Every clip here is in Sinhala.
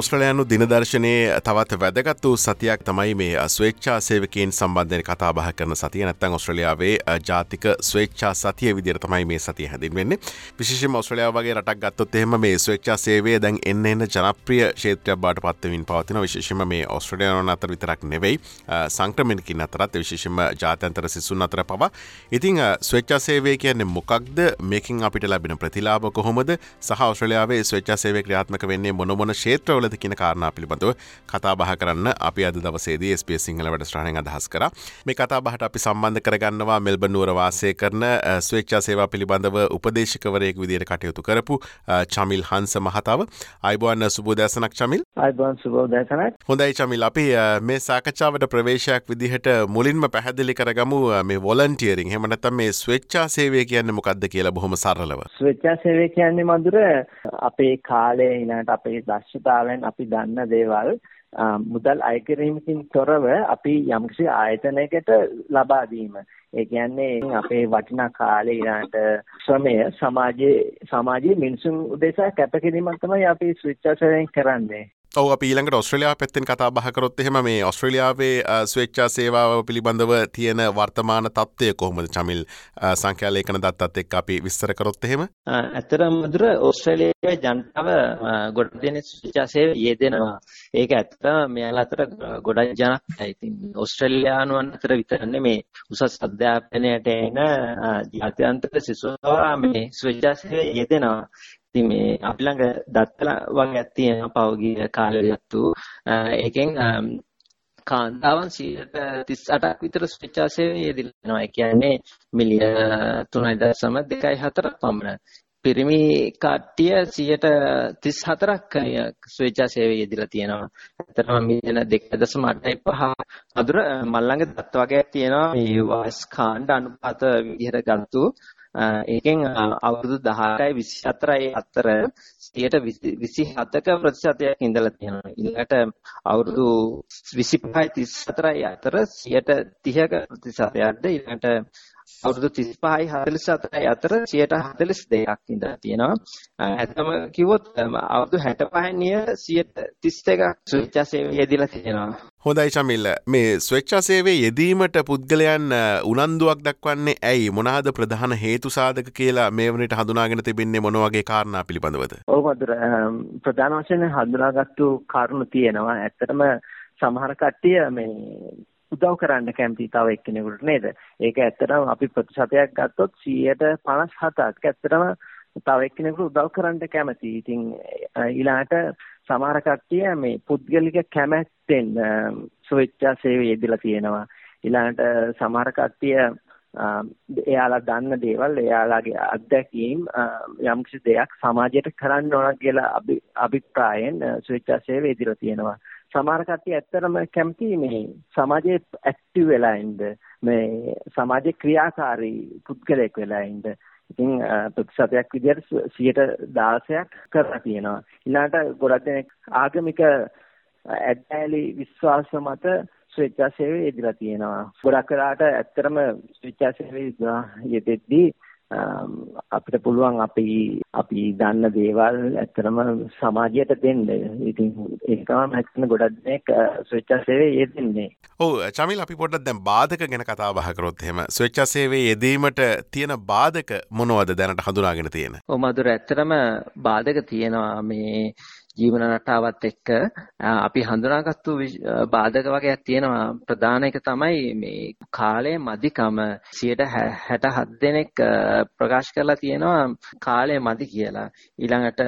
ඔස්ට්‍රලයානු දිනදර්ශනයේ තවත් වැදගත් වූ සතියක් තමයි මේ ස්වේච්ඡා සේවකයෙන් සම්බන්ධය කතා බහ කරන සතිය. නැත්තන් ඔස්ට්‍රලියාවේ ජාතික ස්වේච්ඡා සතිය විදිර තමයි මේ සතිය හැදින්වෙන්නේ විශේෂම ඔස්ට්‍රලියාව වගේ රටක් ගත්තොත් එහෙම මේ ස්වේච්ඡා සේවය දැන් එන්න එන්න ජනප්‍රිය ක්ෂේත්‍රයක් බාට පත්වමින් පවතින විශේෂම මේ ඔස්ට්‍රලියානු අතර විතරක් නෙවෙයි සංක්‍රමණකින් අතරත් විශේෂම ජාතන්තර සිසුන් අතර පවා. ඉතිං ස්වේච්ඡා සේවය කියන්නේ මොකක්ද? මේකින් අපිට ලැබෙන ප්‍රතිලාභ කොහොමද? සහ ඔස්ට්‍රලියාවේ ස්වේච්ඡා සේවය ක්‍රියාත්මක වෙන්නේ මොනොමන ක්ෂේත්‍ර වලද කියන කාරණා පිළිබඳව කතා බහ කරන්න අපි අද දවසේදී ස්පේ සිංහල වැඩස්ට්‍රහණය අදහස් කර. මේ කතා බහට අපි සම්බන්ධ කරගන්නවා මෙල්බනුවර වාසය කරන ස්වේච්චා සේවා පිළිබඳව උපදේශකවරයෙක් විදියට කටයුතු කරපු චමිල් හංස මහතාව. අයිබෝන්න සුබෝදෑසනක් චමිල්. අයිබෝන් සුබෝදෑසනක් හොඳයි චමිල්. අපි මේ සාකච්ඡාවට ප්‍රවේශයක් විදිහට මුලින්ම පැහැදිලි කරගමු මේ වොලන්ටියරින් හෙමනතම් මේ ස්වච්චා සේවය කියන්න මොකක්ද කියලා බොහොම සරලව. ස්වච්චා සේවය කියන්නේ මදුර අපේ කාලේ ඉනට අපේ දශ්‍යතාවෙන් අපි දන්න දේවල් මුදල් අය කිරීමකින් තොරව අපි යම්කිසි ආයතනයකට ලබා දීම. ඒ කියන්නේ අපේ වටිනා කාලේ ඊළඟට ශ්‍රමය සමාජයේ සමාජයේ මිනිසුන් උදෙසා කැපකිරීමක් තමයි අපි ස්විච්චර්සයෙන් කරන්නේ. ඔව ඊළඟට ඔස්ට්‍රලයා පැත්තෙන් කතා බහකරොත් එහෙම මේ ඔස්ට්‍රලියාවේ ස්වේච්චා සේවාව පිළිබඳව තියෙන වර්තමාන තත්ත්වය කොහොමද? චමිල් සංඛ්‍යාලේඛන දත්තත් එක්ක අපි විස්තර කරොත් එහෙම. ඇත්තටම මදුර ඕස්ට්‍රේලියාවේ ජනතාව ගොඩ දෙනෙක් ස්වේච්චා සේවය යෙදෙනවා. ඒක ඇත්තටම මෙයාලා අතර ගොඩක් ජනප්‍රියයි ඉතින් ඕස්ට්‍රේලියානුවන් අතර විතර නෙමේ. උසස් අධ්‍යාපනයට එන ජාත්‍යන්තර සිසුවා මේ ස්වේච්චා සේවය යෙදෙනවා. ඉතින් මේ අපි ළඟ දත්තල වගේක් තියෙනවා පෞගිය කාලයටතු ඒකෙන් කාන්තාවන් 38ක් විතර ස්වේච්ඡාසේවයේ යෙදෙනවා. ඒ කියන්නේ මිලියන 3.2.4ක් පමණ. පිරිමි කට්ටිය 134ක් ස්වේච්ඡාසේවයේ යෙදලා තියෙනවා. ඇත්තටම මිලියන 2.85 අදුර මල්ලංග දත්ත වගේක් තියෙනවා මේ වයස් කාණ්ඩ අනුපාත විදිහට ගත්තු ඒකෙන් අවුරුදු 18යි 24යි අතර 127ක ප්‍රතිශතයක් ඉඳලා තියෙනවා. ඊළඟට අවුරුදු 25යි 34යි අතර 130ක ප්‍රතිශතයක්ද ඊළඟට අවුරුදු 35යි 47යි අතර 142ක් ඉඳලා තියෙනවා. ඇත්තම කිව්වොත් අවුරුදු 65 නිය 131ක් ස්වේච්ඡා සේවයේ යෙදিলা තියෙනවා. හොඳයි චමිල්ල මේ ස්වච්චා සේවේ යෙදීමට පුද්ගලයන් උනන්දුවක් දක්වන්නේ ඇයි මොනාද ප්‍රධාන හේතු සාධක කියලා මේ වනට හඳුනාගෙන තිබෙන්නේ මොනවගේ කාරණා පිළිබඳවද ඔව් මදුර ප්‍රධාන වශයෙන් හඳුනාගත්තු කාරණු තියෙනවා ඇත්තටම සමහර කට්ටිය මේ උදව් කරන්න කැමති තව එක්කෙනෙකුට නේද ඒක ඇත්තටම අපි ප්‍රතිශතයක් ගත්තොත් 157ක් ඇත්තටම තව එක්කෙනෙකුට උදව් කරන්න කැමති. ඉතින් ඊළාට සමහර කට්ටිය මේ පුද්ගලික කැමැත්තෙන් ස්වේච්ඡා සේවයේ යෙදලා තියෙනවා. ඊළඟට සමහර කට්ටිය එයාලා දන්න දේවල් එයාලාගේ අත්දැකීම් යම්කිසි දෙයක් සමාජයට කරන්න ඕන කියලා අභිප්‍රායෙන් ස්වේච්ඡා සේවයේ යෙදලා තියෙනවා. සමහර කට්ටිය ඇත්තටම කැමති මේ සමාජයේ ඇක්ටිව් වෙලා ඉන්න මේ සමාජයේ ක්‍රියාකාරී පුද්ගලයෙක් වෙලා ඉන්න ඉතින් ප්‍රතිශතයක් විදිහට 16ක් කරලා තියෙනවා. ඊළාට ගොඩක් දෙනෙක් ආගමික ඇදැලි විශ්වාස මත ස්වේච්ඡා සේවයේ යෙදලා තියෙනවා. ගොඩක් වෙලාට ඇත්තටම ස්වේච්ඡා සේවයේ යෙදෙද්දී අපිට පුළුවන් අපි අපි දන්න දේවල් ඇත්තටම සමාජයට දෙන්න. ඉතින් ඒක තමයි මම ගොඩක් දෙනෙක් ස්වේච්ඡා සේවයේ යෙදෙන්නේ. ඔව් චමිල් අපි පොඩ්ඩක් දැන් බාධක ගැන කතා බහ කරොත් එහෙම ස්වේච්ඡා සේවයේ යෙදීමට තියෙන බාධක මොනවද දැනට හඳුනාගෙන තියෙන? ඔව් මధుර ඇත්තටම බාධක තියෙනවා මේ ජීවන රටාවත් එක්ක අපි හඳුනාගත්තු බාධක වගේක් තියෙනවා. ප්‍රධාන එක තමයි මේ කාලය මදිකම. 67 දෙනෙක් ප්‍රකාශ කරලා තියෙනවා කාලය මදි කියලා. ඊළඟට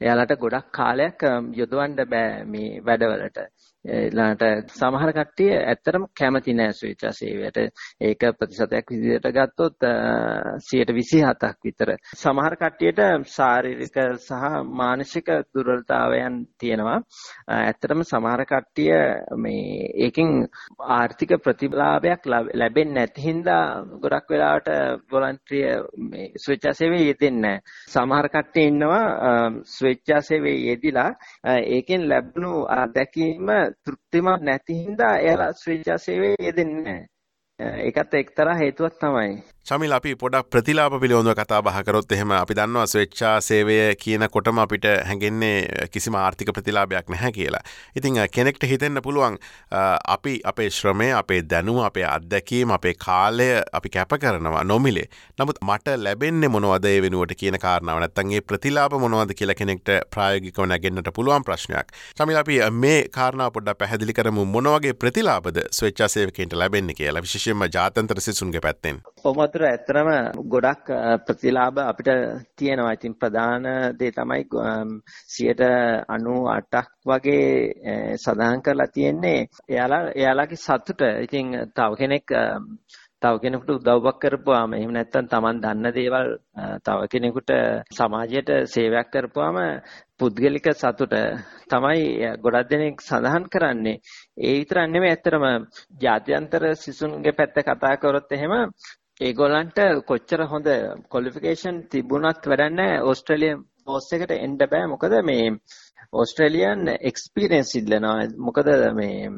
එයාලට ගොඩක් කාලයක් යොදවන්න බෑ මේ වැඩවලට. ඊළඟට සමහර කට්ටිය ඇත්තටම කැමති නෑ ස්වේච්ඡා සේවයට. ඒක ප්‍රතිශතයක් විදිහට ගත්තොත් 127ක් විතර. සමහර කට්ටියට ශාරීරික සහ මානසික දුර්වලතාවයන් තියෙනවා. ඇත්තටම සමහර කට්ටිය මේ ඒකෙන් ආර්ථික ප්‍රතිලාභයක් ලැබෙන්නේ නැති හින්දා ගොඩක් වෙලාවට වොලන්ටිය මේ ස්වේච්ඡා සේවයේ යෙදෙන්නේ නැහැ. සමහර කට්ටිය ඉන්නවා ස්වේච්ඡා සේවයේ යෙදිලා ඒකෙන් ලැබුණු අත්දැකීම තෘප්තිමත් නැති හින්දා එයාලා ස්වේච්ඡා සේවයේ යෙදෙන්නේ නැහැ. ඒකත් එක්තරා හේතුවක් තමයි. චමිල් අපි පොඩක් ප්‍රතිලාප පිළිබඳව කතා බහකරොත් එහෙම අපි දන්නවා ස්වෙච්චා සේවය කියන කොටම අපිට හැඟෙන්නේ කිසිම ආර්ථික ප්‍රතිලාභයක් නැහැ කියලා. ඉතිං කෙනෙක්ට හිතෙන්න පුළුවන් අපි අපේ ශ්‍රමය අපේ දැනුම අපේ අත්දැකීම අපේ කාලය අපි කැප කරනවා නොමිලේ. නමුත් මට ලැබෙන්නේ මොනවද ඒ වෙනුවට කියන කාරණාව නැත්තම් ඒ ප්‍රතිලාභ මොනවද කියලා කෙනෙක්ට ප්‍රායෝගිකව නැගෙන්නට පුළුවන් ප්‍රශ්නයක්. චමිල් අපි මේ කාරණාව පොඩ්ඩක් පැහැදිලි කරමු මොන වගේ ප්‍රතිලාභද ස්වෙච්චා සේවකයන්ට ලැබෙන්නේ කියලා විශේෂයෙන්ම ජාත්‍යන්තර සිසුන්ගේ පැත්තෙන්. ඔමත් අතර ඇත්තරම ගොඩක් ප්‍රතිලාභ අපිට තියෙනවා. ඉතින් ප්‍රධාන දේ තමයි 98ක් වගේ සඳහන් කරලා තියෙන්නේ එයාලා එයාලගේ සතුට. ඉතින් තව කෙනෙක් තව කෙනෙකුට උදව්වක් කරපුවාම එහෙම නැත්නම් Taman දන්න දේවල් තව කෙනෙකුට සමාජයට සේවයක් කරපුවාම පුද්ගලික සතුට තමයි ගොඩක් දෙනෙක් සඳහන් කරන්නේ. ඒ විතරක් නෙමෙයි ඇත්තටම ජාත්‍යන්තර සිසුන්ගේ පැත්ත කතා කරොත් එහෙම ඒගොල්ලන්ට කොච්චර හොඳ ක්වොලිෆිකේෂන් තිබුණත් වැඩක් නැහැ. ඕස්ට්‍රේලියානු බෝස් එකට එන්න බෑ. මොකද මේ ඕස්ට්‍රේලියන් එක්ස්පීරියන්ස් ඉල්ලනවා. මොකද මේ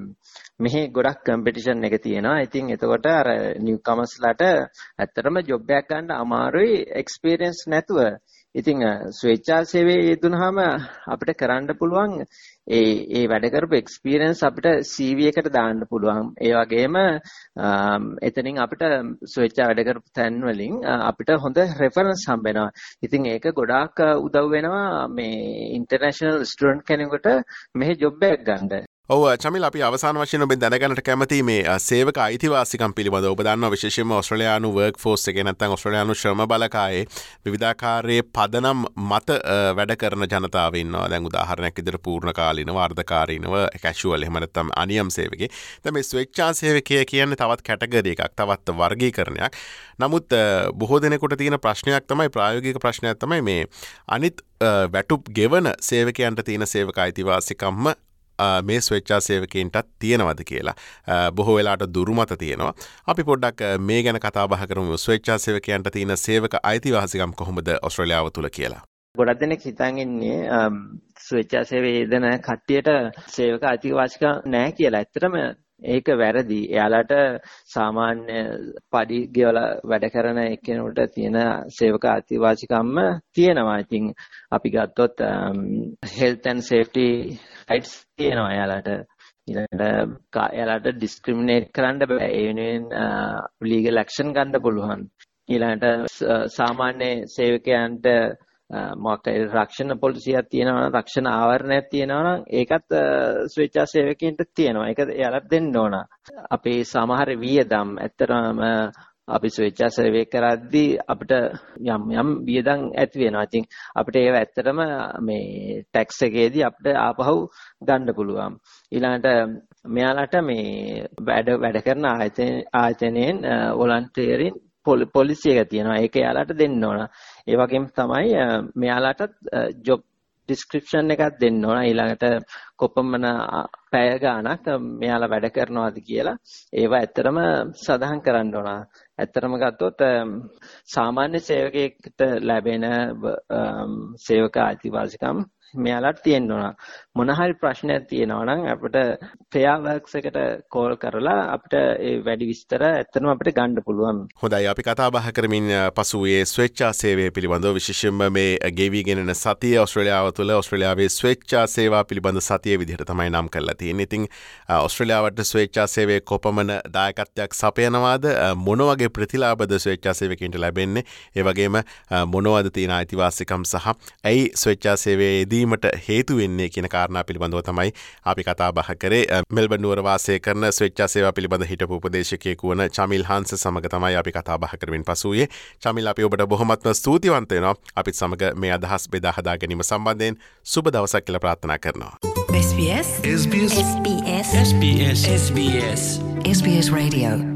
මෙහි ගොඩක් කම්පිටිෂන් එක තියෙනවා. ඉතින් එතකොට අර නිව් කමර්ස්ලාට ඇත්තටම ජොබ් එකක් ගන්න අමාරුයි එක්ස්පීරියන්ස් නැතුව. ඉතින් ස්වේච්ඡා සේවයේ යෙදුනහම අපිට කරන්න පුළුවන් ඒ ඒ වැඩ කරපු එක්ස්පීරියන්ස් අපිට CV එකට දාන්න පුළුවන්. ඒ වගේම එතනින් අපිට ස්වේච්ඡා වැඩ කරපු තැන් වලින් අපිට හොඳ රෙෆරන්ස් හම්බ වෙනවා. ඉතින් ඒක ගොඩාක් උදව් වෙනවා මේ ඉන්ටර්නැෂනල් ස්ටුඩන්ට් කෙනෙකුට මෙහි ජොබ් එකක් ගන්න. ඔව චමිල් අපි අවසාන වශයෙන් ඔබෙන් දැනගන්නට කැමති මේ සේවක අයිතිවාසිකම් පිළිබඳ ඔබ දන්නවා විශේෂයෙන්ම ඕස්ට්‍රේලියානු වර්ක් ෆෝස් එකේ නැත්නම් ඕස්ට්‍රේලියානු ශ්‍රම බලකායේ විවිධාකාරයේ පදනම් මත වැඩ කරන ජනතාව ඉන්නවා. දැන් උදාහරණයක් විදිහට පූර්ණකාලීනව, අර්ධකාලීනව, කැෂුවල් එහෙම නැත්නම් අනියම් සේවකේ. දැන් මේ ස්වෙච්ඡා සේවකය කියන්නේ තවත් කැටගරි එකක්, තවත් වර්ගීකරණයක්. නමුත් බොහෝ දෙනෙකුට තියෙන ප්‍රශ්නයක් තමයි ප්‍රායෝගික ප්‍රශ්නයක් තමයි මේ අනිත් වැටුප් ගෙවන සේවකයන්ට තියෙන සේවක අයිතිවාසිකම්ම මේ ස්වෙච්චා සේවකන්ටත් තියෙනවද කියලා බොහෝ වෙලාට දුරුමත තියෙනවා අපි පොඩ්ඩක් මේ ගැන කතා බහ කරමු ස්වෙච්චා සේවකයන්ට තියෙන සේවක අයිතිවාසිකම් කොහොමද ඔස්ට්‍රලියාව තුළ කියලා ගොඩක් දෙනෙක් හිතන් ඉන්නේ ස්වෙච්චා සේවයේ යෙදෙන කට්ටියට සේවක අයිතිවාසිකම් නැහැ කියලා. ඇත්තටම ඒක වැරදි. එයාලට සාමාන්‍ය පඩි ගෙවලා වැඩ කරන එක්කෙනෙකුට තියෙන සේවක අතිවාසිකම්ම තියෙනවා. ඉතින් අපි ගත්තොත් health and safety rights තියෙනවා එයාලට. ඊළඟට එයාලට ඩිස්ක්‍රිමිනේට් කරන්න බෑ. ඒ වෙනුවෙන් ලීගල් ඇක්ෂන් ගන්න පුළුවන්. ඊළඟට සාමාන්‍ය සේවකයන්ට මොකක් රක්ෂණ පොලිසියක් තියෙනවා නම් රක්ෂණ ආවරණයක් තියෙනවා නම් ඒකත් ස්වේච්ඡා සේවකයන්ට තියෙනවා. ඒක එයාලට දෙන්න ඕන. අපේ සමහර වියදම් ඇත්තටම අපි ස්වේච්ඡා සේවය කරද්දී අපිට යම් යම් වියදම් ඇති වෙනවා. ඉතින් අපිට ඒව ඇත්තටම මේ ටැක්ස් එකේදී අපිට ආපහු ගන්න පුළුවන්. ඊළඟට මෙයාලට මේ වැඩ වැඩ කරන ආයතන ආයතනයෙන් වොලන්ටියරින් පොලිසි එක තියෙනවා. ඒක එයාලට දෙන්න ඕන. ඒ වගේම තමයි මෙයාලටත් ජොබ් ඩිස්ක්‍රිප්ෂන් එකක් දෙන්න ඕන ඊළඟට කොපමණ පැය ගාණක් මෙයාලා වැඩ කරනවාද කියලා ඒවා ඇත්තටම සඳහන් කරන්න ඕන. ඇත්තටම ගත්තොත් සාමාන්‍ය සේවකයෙකුට ලැබෙන සේවක අයිතිවාසිකම් මෙයාලට තියෙන්න ඕන. මොන හරි ප්‍රශ්නයක් තියෙනවා නම් අපිට ෆෙයා වර්ක්ස් එකට කෝල් කරලා අපිට ඒ වැඩි විස්තර ඇත්තටම අපිට ගන්න පුළුවන්. හොඳයි අපි කතා බහ කරමින් පසුවේ ස්වේච්ඡා සේවය පිළිබඳව විශේෂයෙන්ම මේ ගෙවිගෙනෙන සතිය ඔස්ට්‍රේලියාව තුළ ඔස්ට්‍රේලියාවේ ස්වේච්ඡා සේවා පිළිබඳ සතිය විදිහට තමයි නම් කරලා තියෙන්නේ. ඉතින් ඔස්ට්‍රේලියාවට ස්වේච්ඡා සේවයේ කොපමණ දායකත්වයක් සපයනවාද මොන වගේ ප්‍රතිලාභද ස්වේච්ඡා සේවකයන්ට ලැබෙන්නේ? ඒ වගේම මොනවද තියෙන අයිතිවාසිකම් සහ ඇයි ස්වේච්ඡා සේවයේදී කිරීමට හේතු වෙන්නේ කියන කාරණා පිළිබඳව තමයි අපි කතා බහ කරේ. මෙල්බන් නුවර වාසය කරන ස්වෙච්ඡා සේවා පිළිබඳ හිටපු උපදේශකයෙකු වන චමිල් හංස සමග තමයි අපි කතා බහ කරමින් පසුවේ. චමිල් අපි ඔබට බොහොමත්ම ස්තුතිවන්ත වෙනවා. අපිත් සමග මේ අදහස් බෙදා හදා ගැනීම සම්බන්ධයෙන් සුබ දවසක් කියලා ප්‍රාර්ථනා කරනවා. SBS SBS SBS SBS SBS Radio